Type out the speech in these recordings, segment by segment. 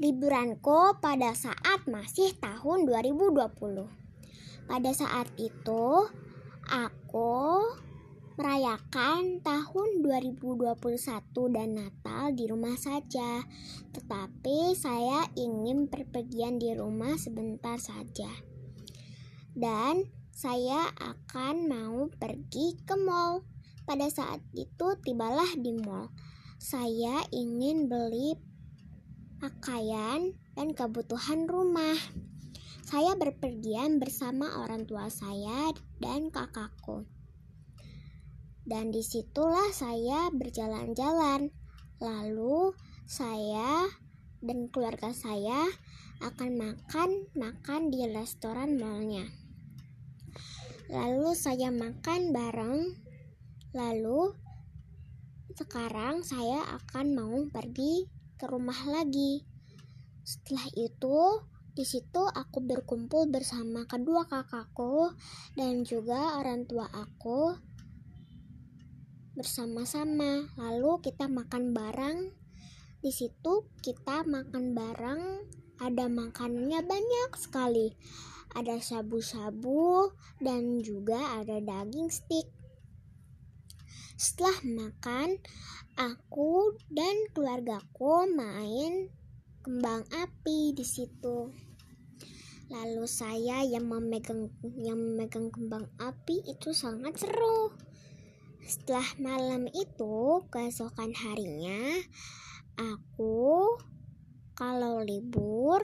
liburanku pada saat masih tahun 2020. Pada saat itu, aku merayakan tahun 2021 dan Natal di rumah saja. Tetapi saya ingin perpergian di rumah sebentar saja. Dan saya akan mau pergi ke mall. Pada saat itu tibalah di mall. Saya ingin beli pakaian, dan kebutuhan rumah. Saya berpergian bersama orang tua saya dan kakakku. Dan di situlah saya berjalan-jalan. Lalu saya dan keluarga saya akan makan-makan di restoran malnya. Lalu saya makan bareng. Lalu sekarang saya akan mau pergi ke rumah lagi. Setelah itu, di situ aku berkumpul bersama kedua kakakku dan juga orang tua aku bersama-sama. Lalu kita makan bareng. Di situ kita makan bareng, ada makanannya banyak sekali. Ada sabu-sabu dan juga ada daging stick. Setelah makan, aku dan keluargaku main kembang api di situ. Lalu saya yang memegang yang memegang kembang api itu sangat seru. Setelah malam itu, keesokan harinya, aku kalau libur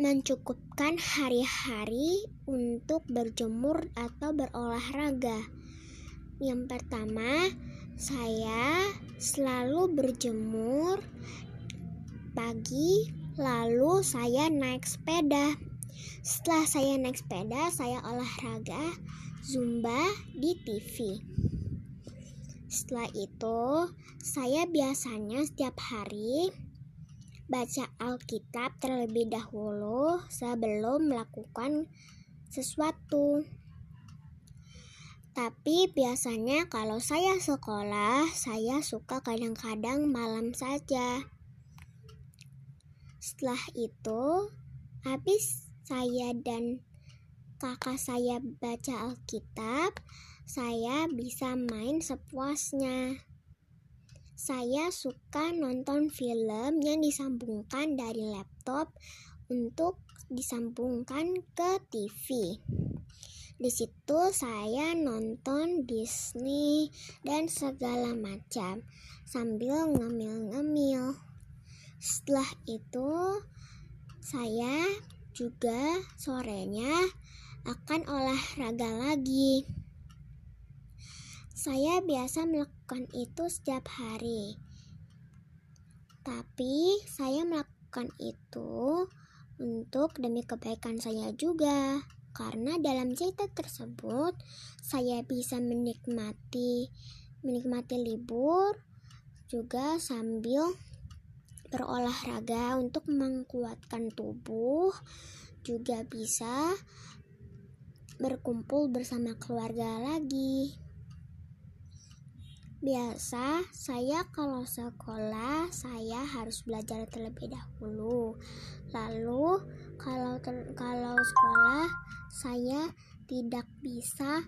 mencukupkan hari-hari untuk berjemur atau berolahraga. Yang pertama, saya selalu berjemur pagi, lalu saya naik sepeda. Setelah saya naik sepeda, saya olahraga Zumba di TV. Setelah itu, saya biasanya setiap hari baca Alkitab terlebih dahulu sebelum melakukan sesuatu. Tapi biasanya kalau saya sekolah, saya suka kadang-kadang malam saja. Setelah itu, habis saya dan kakak saya baca Alkitab, saya bisa main sepuasnya. Saya suka nonton film yang disambungkan dari laptop untuk disambungkan ke TV. Di situ saya nonton Disney dan segala macam sambil ngemil-ngemil. Setelah itu saya juga sorenya akan olahraga lagi. Saya biasa melakukan itu setiap hari. Tapi saya melakukan itu untuk demi kebaikan saya juga karena dalam cerita tersebut saya bisa menikmati menikmati libur juga sambil berolahraga untuk menguatkan tubuh juga bisa berkumpul bersama keluarga lagi. Biasa saya kalau sekolah saya harus belajar terlebih dahulu. Lalu kalau kalau sekolah saya tidak bisa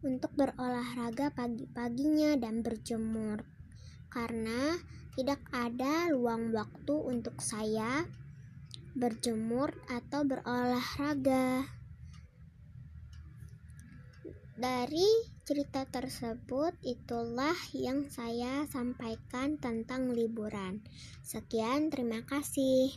untuk berolahraga pagi-paginya dan berjemur karena tidak ada luang waktu untuk saya berjemur atau berolahraga. Dari cerita tersebut itulah yang saya sampaikan tentang liburan. Sekian, terima kasih.